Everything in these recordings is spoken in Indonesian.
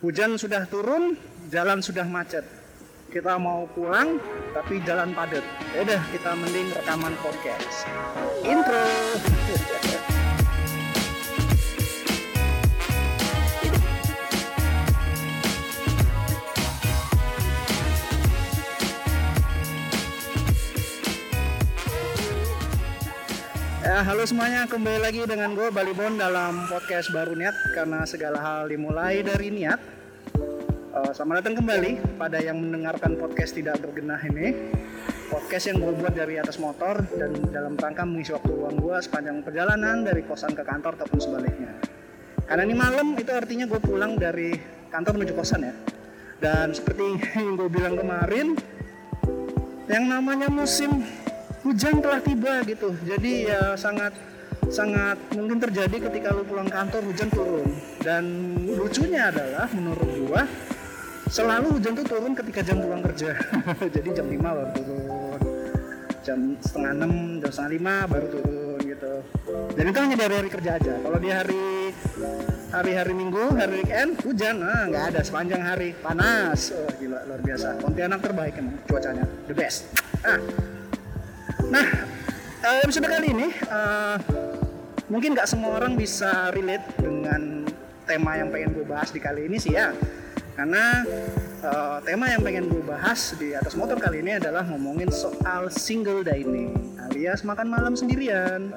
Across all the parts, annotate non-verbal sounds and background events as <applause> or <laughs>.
Hujan sudah turun, jalan sudah macet. Kita mau pulang, tapi jalan padat. Ya udah, kita mending rekaman podcast. Intro. <laughs> Ya, halo semuanya, kembali lagi dengan gue Balibon dalam podcast baru niat karena segala hal dimulai dari niat. Uh, selamat datang kembali pada yang mendengarkan podcast tidak bergenah ini. Podcast yang gue buat dari atas motor dan dalam rangka mengisi waktu luang gue sepanjang perjalanan dari kosan ke kantor ataupun sebaliknya. Karena ini malam itu artinya gue pulang dari kantor menuju kosan ya. Dan seperti yang gue bilang kemarin, yang namanya musim hujan telah tiba gitu. Jadi ya sangat sangat mungkin terjadi ketika lu pulang kantor hujan turun. Dan lucunya adalah menurut gua selalu hujan tuh turun ketika jam pulang kerja. <laughs> Jadi jam 5 baru turun. Jam setengah 6 jam setengah 5 baru turun gitu. Dan itu hanya dari hari kerja aja. Kalau di hari hari-hari minggu hari weekend hujan. Nah nggak ada. Sepanjang hari panas. Oh gila luar biasa. Pontianak terbaik emang cuacanya. The best. Ah Nah, uh, episode kali ini uh, mungkin nggak semua orang bisa relate dengan tema yang pengen gue bahas di kali ini sih ya. Karena uh, tema yang pengen gue bahas di atas motor kali ini adalah ngomongin soal single dining alias makan malam sendirian.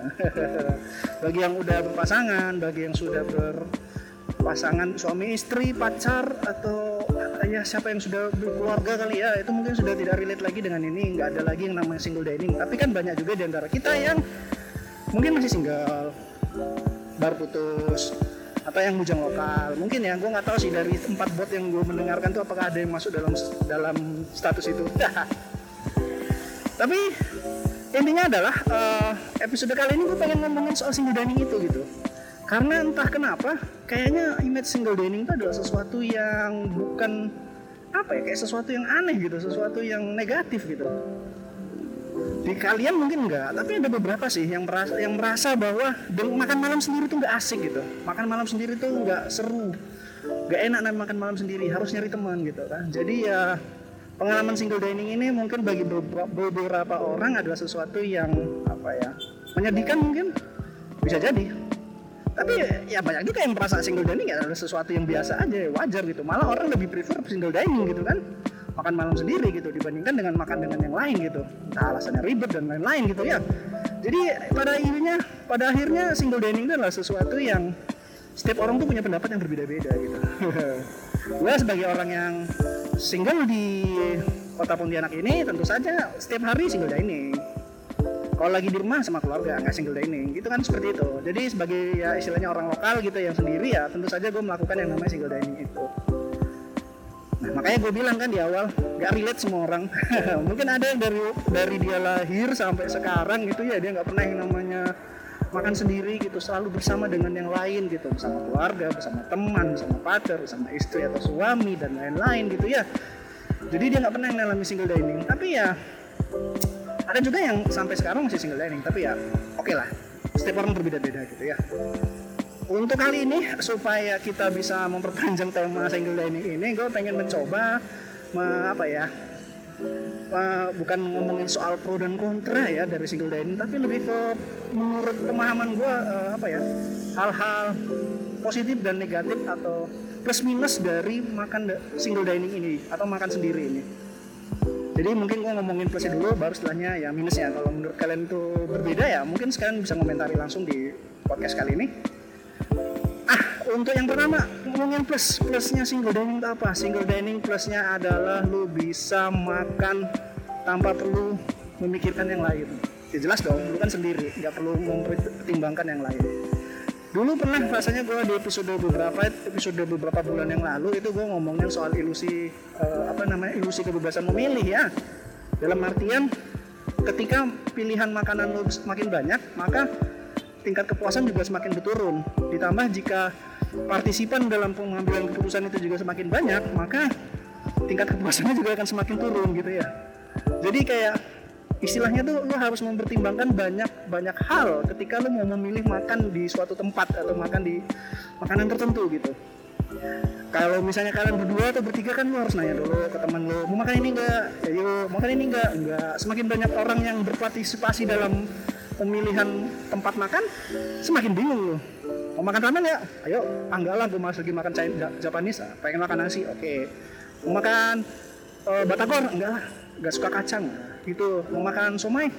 <laughs> bagi yang udah berpasangan, bagi yang sudah berpasangan suami istri, pacar atau ya siapa yang sudah berkeluarga kali ya itu mungkin sudah tidak relate lagi dengan ini nggak ada lagi yang namanya single dining tapi kan banyak juga di antara kita yang mungkin masih single baru putus atau yang bujang lokal. Mungkin ya gue nggak tahu sih dari empat bot yang gue mendengarkan tuh apakah ada yang masuk dalam dalam status itu. <laughs> Tapi intinya adalah uh, episode kali ini gue pengen ngomongin soal single dining itu gitu karena entah kenapa kayaknya image single dining itu adalah sesuatu yang bukan apa ya kayak sesuatu yang aneh gitu sesuatu yang negatif gitu. Di kalian mungkin enggak tapi ada beberapa sih yang merasa yang merasa bahwa makan malam sendiri tuh nggak asik gitu. Makan malam sendiri tuh nggak seru nggak enak nih makan malam sendiri harus nyari teman gitu kan. Jadi ya pengalaman single dining ini mungkin bagi beberapa orang adalah sesuatu yang apa ya menyedihkan mungkin. Bisa jadi tapi ya banyak juga yang merasa single dining ya ada sesuatu yang biasa aja wajar gitu. Malah orang lebih prefer single dining gitu kan. Makan malam sendiri gitu dibandingkan dengan makan dengan yang lain gitu. Entah alasannya ribet dan lain-lain gitu ya. Jadi pada akhirnya pada akhirnya single dining itu adalah sesuatu yang setiap orang tuh punya pendapat yang berbeda-beda gitu. <laughs> Gue sebagai orang yang single di kota Pontianak ini tentu saja setiap hari single dining kalau lagi di rumah sama keluarga nggak single dining gitu kan seperti itu. Jadi sebagai ya istilahnya orang lokal gitu yang sendiri ya tentu saja gue melakukan yang namanya single dining itu. Nah makanya gue bilang kan di awal nggak relate semua orang. <laughs> Mungkin ada yang dari dari dia lahir sampai sekarang gitu ya dia nggak pernah yang namanya makan sendiri gitu selalu bersama dengan yang lain gitu. Bersama keluarga bersama teman bersama pacar bersama istri atau suami dan lain-lain gitu ya. Jadi dia nggak pernah yang ngalami single dining. Tapi ya ada juga yang sampai sekarang masih single dining tapi ya oke okay lah. Setiap orang berbeda-beda gitu ya. Untuk kali ini supaya kita bisa memperpanjang tema single dining ini gue pengen mencoba me, apa ya uh, bukan ngomongin soal pro dan kontra ya dari single dining tapi lebih ke menurut pemahaman gue uh, apa ya hal-hal positif dan negatif atau plus minus dari makan single dining ini atau makan sendiri ini jadi mungkin gue ngomongin plusnya dulu baru setelahnya ya minusnya kalau menurut kalian itu berbeda ya mungkin sekalian bisa komentari langsung di podcast kali ini. Ah untuk yang pertama ngomongin plus plusnya single dining itu apa? Single dining plusnya adalah lu bisa makan tanpa perlu memikirkan yang lain. Ya jelas dong lu kan sendiri nggak perlu mempertimbangkan yang lain dulu pernah rasanya gue di episode beberapa episode beberapa bulan yang lalu itu gue ngomongin soal ilusi uh, apa namanya ilusi kebebasan memilih ya. Dalam artian ketika pilihan makanan lo semakin banyak maka tingkat kepuasan juga semakin berturun. Ditambah jika partisipan dalam pengambilan keputusan itu juga semakin banyak maka tingkat kepuasannya juga akan semakin turun gitu ya. Jadi kayak istilahnya tuh lo harus mempertimbangkan banyak banyak hal ketika lo mau memilih makan di suatu tempat atau makan di makanan tertentu gitu. Kalau misalnya kalian berdua atau bertiga kan lu harus nanya dulu ke teman lu mau makan ini enggak ya yuk makan ini enggak enggak semakin banyak orang yang berpartisipasi dalam pemilihan tempat makan semakin bingung lu. Mau makan ramen ya ayo enggak lah gue lagi makan China, Japanese ah, pengen makan nasi oke. Mau makan uh, batagor? Enggak enggak suka kacang gitu. Mau makan somai?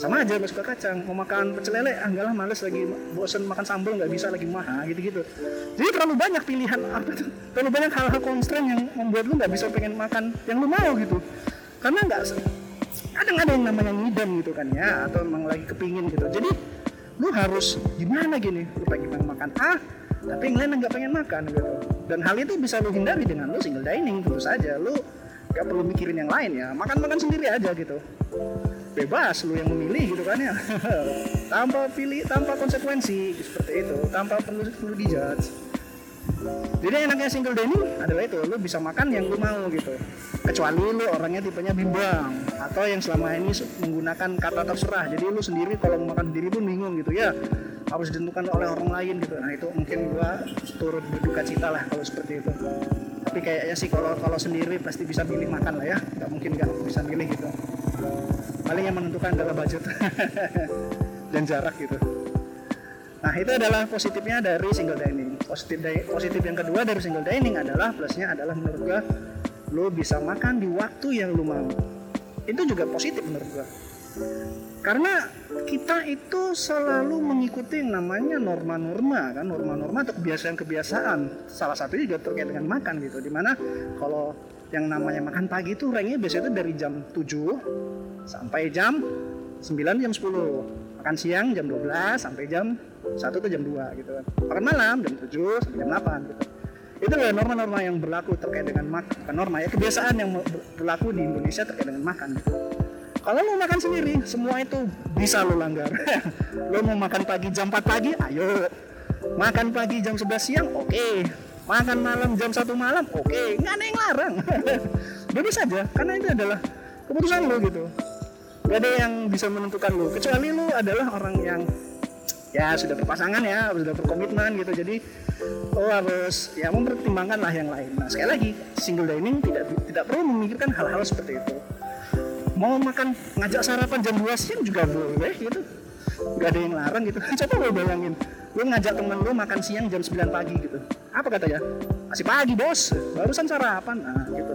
Sama aja gak suka kacang. Mau makan pecel lele? Ah enggak lah males lagi. Bosen makan sambal nggak bisa lagi. Mahal gitu gitu. Jadi terlalu banyak pilihan apa tuh? Terlalu banyak hal-hal constraint yang membuat lu nggak bisa pengen makan yang lu mau gitu. Karena nggak kadang ada yang namanya ngidam gitu kan ya. Atau emang lagi kepingin gitu. Jadi lu harus gimana gini? Lu pengen makan A tapi yang lain nggak pengen makan gitu. Dan hal itu bisa lu hindari dengan lu single dining tentu saja. Lu gak perlu mikirin yang lain ya. Makan makan sendiri aja gitu. Bebas lu yang memilih gitu kan ya. <laughs> Tanpa pilih tanpa konsekuensi seperti itu. Tanpa perlu perlu dijudge. Jadi enaknya single dining adalah itu. Lu bisa makan yang lu mau gitu. Kecuali lu orangnya tipenya bimbang. Atau yang selama ini menggunakan kata terserah. Jadi lu sendiri kalau makan sendiri pun bingung gitu ya. Harus ditentukan oleh orang lain gitu. Nah itu mungkin gua turut berduka cita lah kalau seperti itu tapi kayaknya sih kalau kalau sendiri pasti bisa pilih makan lah ya. Nggak mungkin nggak bisa pilih gitu. Paling yang menentukan adalah budget <laughs> dan jarak gitu. Nah itu adalah positifnya dari single dining. Positif positif yang kedua dari single dining adalah plusnya adalah menurut gua lo bisa makan di waktu yang lo mau. Itu juga positif menurut gua. Karena kita itu selalu mengikuti namanya norma-norma kan? Norma-norma atau kebiasaan-kebiasaan. Salah satu juga terkait dengan makan gitu di mana kalau yang namanya makan pagi itu ranknya biasanya itu dari jam 7 sampai jam 9 jam 10 makan siang jam 12 sampai jam 1 atau jam 2 gitu kan. Makan malam jam 7 sampai jam 8 gitu. Itu adalah norma-norma yang berlaku terkait dengan makan norma ya kebiasaan yang berlaku di Indonesia terkait dengan makan gitu kalau lo makan sendiri. Semua itu bisa lo langgar. <laughs> Lo mau makan pagi jam 4 pagi? Ayo. Makan pagi jam 11 siang? Oke. Okay makan malam jam satu malam? Oke. Okay. nggak ada yang larang. <laughs> Bebas saja karena itu adalah keputusan lo gitu. Gak ada yang bisa menentukan lo kecuali lo adalah orang yang ya sudah berpasangan ya sudah berkomitmen gitu. Jadi lo harus ya mempertimbangkan lah yang lain. Nah sekali lagi single dining tidak tidak perlu memikirkan hal-hal seperti itu mau makan ngajak sarapan jam 2 siang juga boleh gitu. Gak ada yang larang gitu. <laughs> Coba lo bayangin lu ngajak temen lu makan siang jam 9 pagi gitu. Apa katanya masih pagi bos. Barusan sarapan. Nah gitu.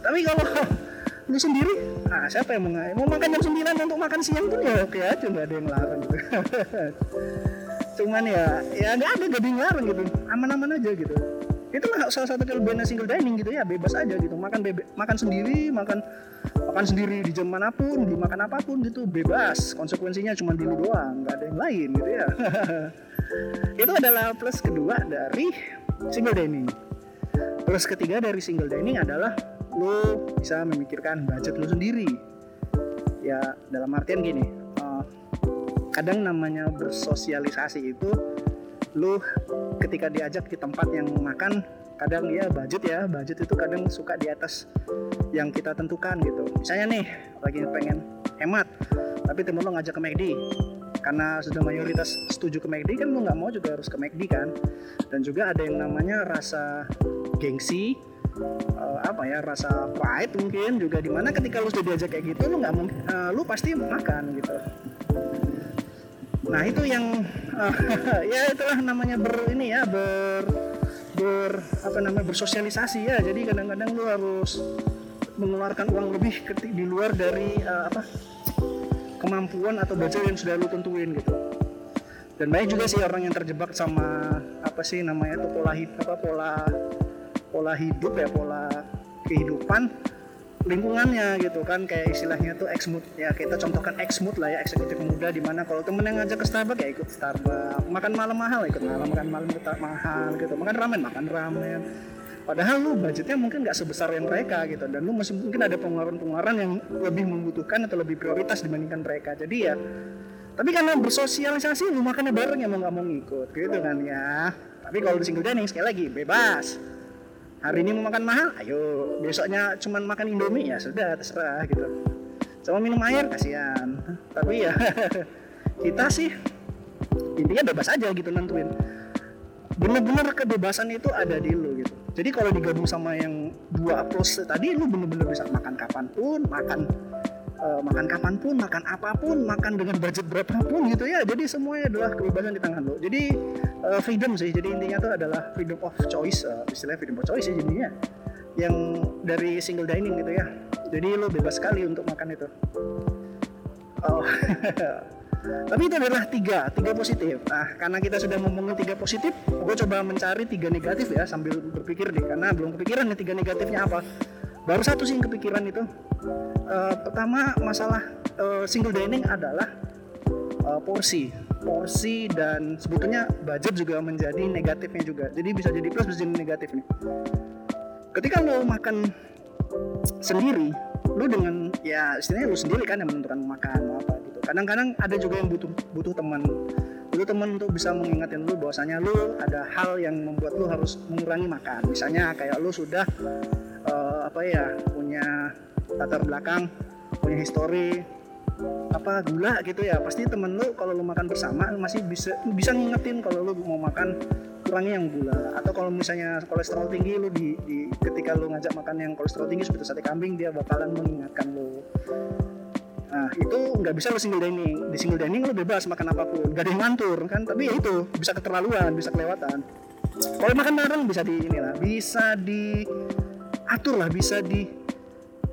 Tapi kalau <laughs> lu sendiri? Nah siapa yang mau, mau makan jam 9 untuk makan siang tuh ya oke aja nggak ada yang larang gitu. <laughs> Cuman ya ya nggak ada gak ada yang larang gitu. Aman-aman aja gitu itu lah salah satu kelebihan single dining gitu ya bebas aja gitu. Makan bebe makan sendiri makan makan sendiri di jam mana pun dimakan apa pun gitu bebas. Konsekuensinya cuma di lu doang nggak ada yang lain gitu ya. <laughs> Itu adalah plus kedua dari single dining. Plus ketiga dari single dining adalah lo bisa memikirkan budget lo sendiri. Ya dalam artian gini uh, kadang namanya bersosialisasi itu lo ketika diajak di tempat yang makan kadang ya budget ya budget itu kadang suka di atas yang kita tentukan gitu. Misalnya nih lagi pengen hemat tapi temen lo ngajak ke McD karena sudah mayoritas setuju ke McD kan lo nggak mau juga harus ke McD kan? Dan juga ada yang namanya rasa gengsi uh, apa ya rasa pride mungkin juga. Di mana ketika lu sudah diajak kayak gitu lu nggak mungkin uh, lu pasti makan gitu nah itu yang uh, <laughs> ya itulah namanya ber ini ya ber ber apa namanya bersosialisasi ya. Jadi kadang-kadang lu harus mengeluarkan uang lebih di luar dari uh, apa kemampuan atau budget yang sudah lu tentuin gitu. Dan banyak juga sih orang yang terjebak sama apa sih namanya itu pola hidup apa pola pola hidup ya pola kehidupan lingkungannya gitu kan kayak istilahnya tuh ex mood ya kita contohkan ex mood lah ya eksekutif muda di mana kalau temen yang ngajak ke Starbucks ya ikut Starbucks makan malam mahal ikut malam makan malam mahal gitu makan ramen makan ramen Padahal lu budgetnya mungkin nggak sebesar yang mereka gitu dan lu masih mungkin ada pengeluaran-pengeluaran yang lebih membutuhkan atau lebih prioritas dibandingkan mereka. Jadi ya tapi karena bersosialisasi lu makannya bareng mau nggak mau ngikut gitu kan ya. Tapi kalau di single dining sekali lagi bebas. Hari ini mau makan mahal, ayo. Besoknya cuman makan Indomie ya sudah terserah gitu. Sama minum air kasihan. Tapi ya <laughs> kita sih intinya bebas aja gitu nentuin. Bener-bener kebebasan itu ada di lu gitu jadi kalau digabung sama yang dua approach tadi lu bener-bener bisa makan kapan pun makan uh, makan kapan pun makan apa pun makan dengan budget berapapun gitu ya. Jadi semuanya adalah kebebasan di tangan lo. Jadi uh, freedom sih. Jadi intinya tuh adalah freedom of choice uh, istilahnya freedom of choice sih jadinya. Yang dari single dining gitu ya. Jadi lo bebas sekali untuk makan itu. Oh. <laughs> Tapi itu adalah tiga tiga positif. Nah karena kita sudah ngomongin tiga positif gue coba mencari tiga negatif ya sambil berpikir deh. Karena belum kepikiran nih tiga negatifnya apa baru satu sih kepikiran itu. Uh, pertama masalah uh, single dining adalah uh, porsi. Porsi dan sebetulnya budget juga menjadi negatifnya juga. Jadi bisa jadi plus bisa jadi negatif nih. Ketika lo makan sendiri lu dengan ya istilahnya lu sendiri kan yang menentukan makan apa gitu. Kadang-kadang ada juga yang butuh butuh teman. Butuh teman untuk bisa mengingatkan lu bahwasanya lu ada hal yang membuat lu harus mengurangi makan. Misalnya kayak lu sudah apa ya punya latar belakang punya histori apa gula gitu ya. Pasti temen lu kalau lu makan bersama masih bisa bisa ngingetin kalau lu mau makan kurangi yang gula. Atau kalau misalnya kolesterol tinggi lu di, di ketika lu ngajak makan yang kolesterol tinggi seperti sate kambing dia bakalan mengingatkan lu. Nah itu nggak bisa lu single dining. Di single dining lu bebas makan apa pun. Gak ada yang ngantur kan? Tapi ya itu bisa keterlaluan bisa kelewatan. Kalau makan bareng bisa di inilah bisa diatur lah bisa di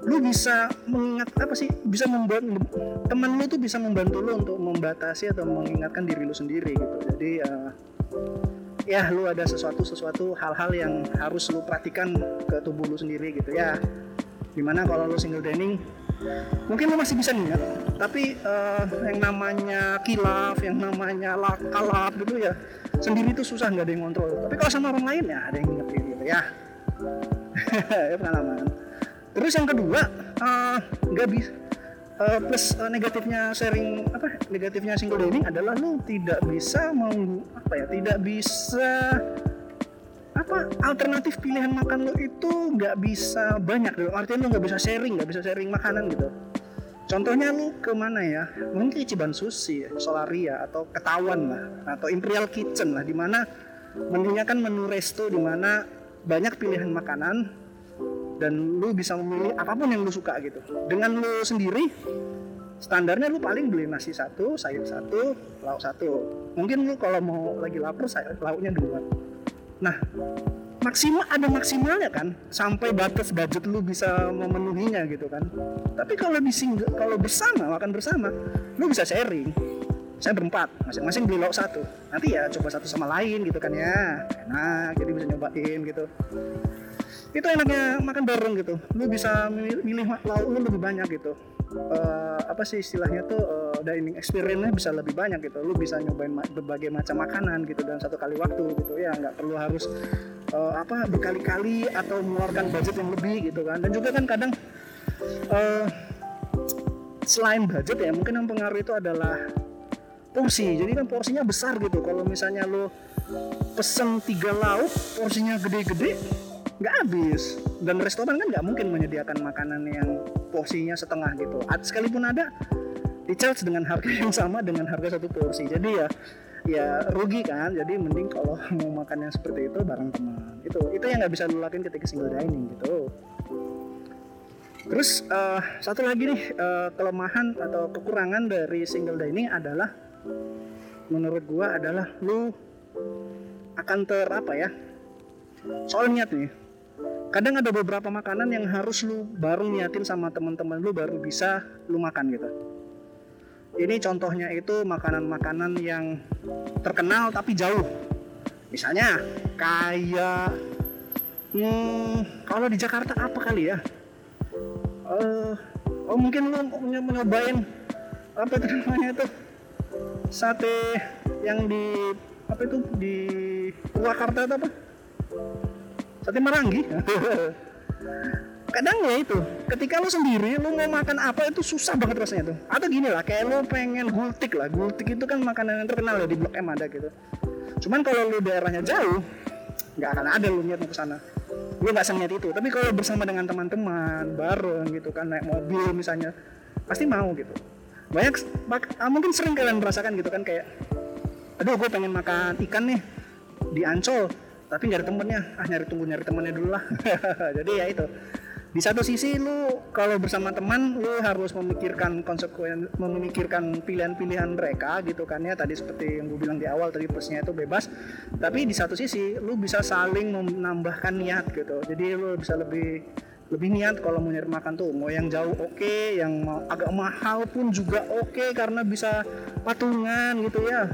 lu bisa mengingat apa sih bisa membuat teman lu tuh bisa membantu lu untuk membatasi atau mengingatkan diri lu sendiri gitu. Jadi uh, ya lu ada sesuatu sesuatu hal-hal yang harus lu perhatikan ke tubuh lu sendiri gitu ya. Di mana kalau lu single dining mungkin lu masih bisa nih tapi uh, yang namanya kilaf yang namanya kalap gitu ya sendiri itu susah nggak ada yang kontrol tapi kalau sama orang lain ya ada yang ngerti gitu ya <laughs> pengalaman. Terus yang kedua eh, nggak uh, bisa uh, plus uh, negatifnya sharing apa negatifnya single dining adalah lu tidak bisa mau apa ya tidak bisa apa alternatif pilihan makan lu itu nggak bisa banyak loh artinya lu nggak bisa sharing nggak bisa sharing makanan gitu. Contohnya lu ke mana ya? Mungkin Ichiban Sushi ya, Solaria atau Ketawan lah atau Imperial Kitchen lah di mana menunya kan menu resto di mana banyak pilihan makanan dan lu bisa memilih apa pun yang lu suka gitu. Dengan lu sendiri standarnya lu paling beli nasi satu sayur satu lauk satu. Mungkin lu kalau mau lagi lapar sayur lauknya dua. Nah maksimal ada maksimalnya kan sampai batas budget lu bisa memenuhinya gitu kan. Tapi kalau di single kalau bersama makan bersama lu bisa sharing saya berempat masing-masing beli lauk satu. Nanti ya coba satu sama lain gitu kan ya. Enak jadi bisa nyobain gitu. Itu enaknya makan bareng gitu. Lu bisa milih, lauk lu lebih banyak gitu. Uh, apa sih istilahnya tuh uh, dining experience-nya bisa lebih banyak gitu. Lu bisa nyobain ma berbagai macam makanan gitu dalam satu kali waktu gitu ya. Nggak perlu harus uh, apa berkali-kali atau mengeluarkan budget yang lebih gitu kan. Dan juga kan kadang uh, selain budget ya mungkin yang pengaruh itu adalah porsi jadi kan porsinya besar gitu. Kalau misalnya lu pesen tiga lauk porsinya gede-gede nggak habis. Dan restoran kan nggak mungkin menyediakan makanan yang porsinya setengah gitu. Sekalipun ada di charge dengan harga yang sama dengan harga satu porsi. Jadi ya ya rugi kan? Jadi mending kalau <laughs> mau makan yang seperti itu bareng teman. Itu itu yang nggak bisa lu lakuin ketika single dining gitu. Terus uh, satu lagi nih uh, kelemahan atau kekurangan dari single dining adalah menurut gua adalah lu akan ter apa ya? Soal niat nih. Kadang ada beberapa makanan yang harus lu baru niatin sama teman-teman lu baru bisa lu makan gitu. Ini contohnya itu makanan-makanan yang terkenal tapi jauh. Misalnya kayak hmm, kalau di Jakarta apa kali ya? Uh, oh mungkin lu nyobain apa itu namanya itu sate yang di apa itu? Di Purwakarta atau apa? Sate marangi <laughs> kadang ya itu ketika lo sendiri lo mau makan apa itu susah banget rasanya tuh. Atau gini lah kayak lo pengen gultik lah. Gultik itu kan makanan yang terkenal ya di blok M ada gitu. Cuman kalau lo daerahnya jauh nggak akan ada lo niat ke sana. Lo nggak seniat itu. Tapi kalau bersama dengan teman-teman bareng gitu kan naik mobil misalnya pasti mau gitu banyak ah, mungkin sering kalian merasakan gitu kan kayak aduh gue pengen makan ikan nih di Ancol tapi ada temennya. Ah nyari tunggu nyari temennya dulu lah. <laughs> Jadi ya itu. Di satu sisi lu kalau bersama teman lu harus memikirkan konsekuensi memikirkan pilihan-pilihan mereka gitu kan ya. Tadi seperti yang gue bilang di awal tadi plusnya itu bebas. Tapi di satu sisi lu bisa saling menambahkan niat gitu. Jadi lu bisa lebih lebih niat kalau mau nyari makan tuh mau yang jauh oke okay, yang agak mahal pun juga oke okay, karena bisa patungan gitu ya.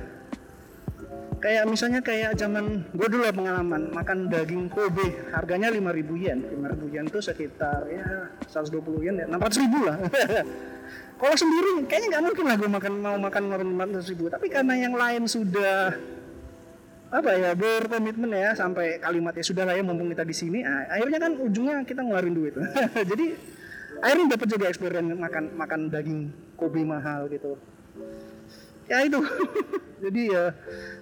Kayak misalnya kayak zaman gue dulu pengalaman makan daging Kobe harganya 5000 yen. 5000 yen tuh sekitar ya 120 yen ya 600 ribu lah. <laughs> Kalau sendiri kayaknya nggak mungkin lah gue makan mau makan 400 ribu. Tapi karena yang lain sudah apa ya berkomitmen ya sampai kalimatnya sudah lah ya mumpung kita di sini. Akhirnya kan ujungnya kita ngeluarin duit. <laughs> Jadi akhirnya dapat juga experience makan makan daging Kobe mahal gitu. Ya itu. <laughs> Jadi ya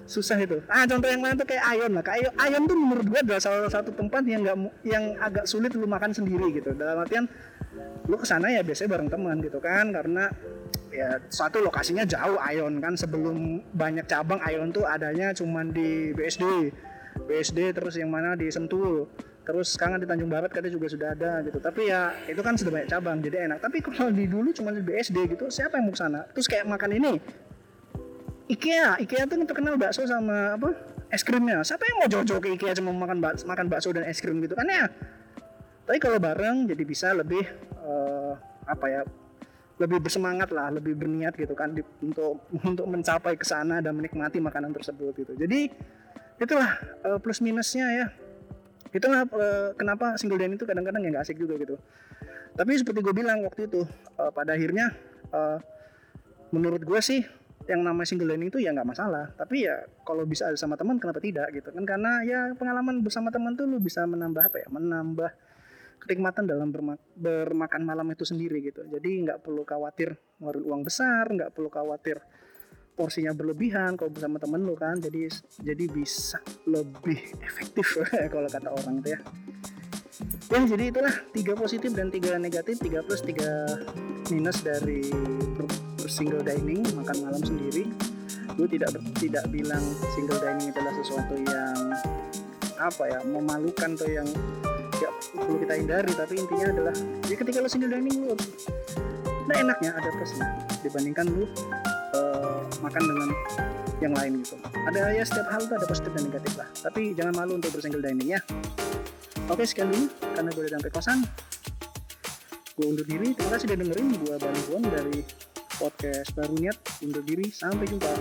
susah itu. Ah contoh yang lain tuh kayak Ayon lah. Kayak Ayon tuh menurut gue adalah salah satu tempat yang nggak yang agak sulit lu makan sendiri gitu. Dalam artian lu ke sana ya biasanya bareng teman gitu kan karena ya satu lokasinya jauh Ayon kan sebelum banyak cabang Ayon tuh adanya cuman di BSD BSD terus yang mana di Sentul terus sekarang di Tanjung Barat katanya juga sudah ada gitu tapi ya itu kan sudah banyak cabang jadi enak tapi kalau di dulu cuma di BSD gitu siapa yang mau ke sana terus kayak makan ini IKEA, IKEA tuh terkenal bakso sama apa? Es krimnya. Siapa yang mau jauh-jauh ke IKEA cuma makan bakso, makan bakso dan es krim gitu kan ya? Tapi kalau bareng jadi bisa lebih uh, apa ya? Lebih bersemangat lah, lebih berniat gitu kan di, untuk <laughs> untuk mencapai ke sana dan menikmati makanan tersebut gitu. Jadi itulah uh, plus minusnya ya. Itulah uh, kenapa single dining itu kadang-kadang ya nggak asik juga gitu. Tapi seperti gue bilang waktu itu uh, pada akhirnya uh, menurut gue sih yang namanya single dining itu ya nggak masalah tapi ya kalau bisa ada sama teman kenapa tidak gitu kan karena ya pengalaman bersama teman tuh lu bisa menambah apa ya menambah kenikmatan dalam berma bermakan malam itu sendiri gitu. Jadi nggak perlu khawatir ngeluarin uang besar nggak perlu khawatir porsinya berlebihan kalau bersama temen lu kan. Jadi jadi bisa lebih efektif <laughs> kalau kata orang itu ya. Ya jadi itulah tiga positif dan tiga negatif tiga plus tiga minus dari single dining makan malam sendiri. Gue tidak tidak bilang single dining adalah sesuatu yang apa ya memalukan atau yang ya perlu kita hindari tapi intinya adalah ya ketika lo single dining lo nah enaknya ada plusnya dibandingkan lo uh, makan dengan yang lain gitu. Ada ya setiap hal tuh ada positif dan negatif lah tapi jangan malu untuk bersingle dining ya. Oke sekian dulu karena gue udah sampai kosan. Gue undur diri terima kasih udah dengerin gue bantuan dari podcast baru niat undur diri sampai jumpa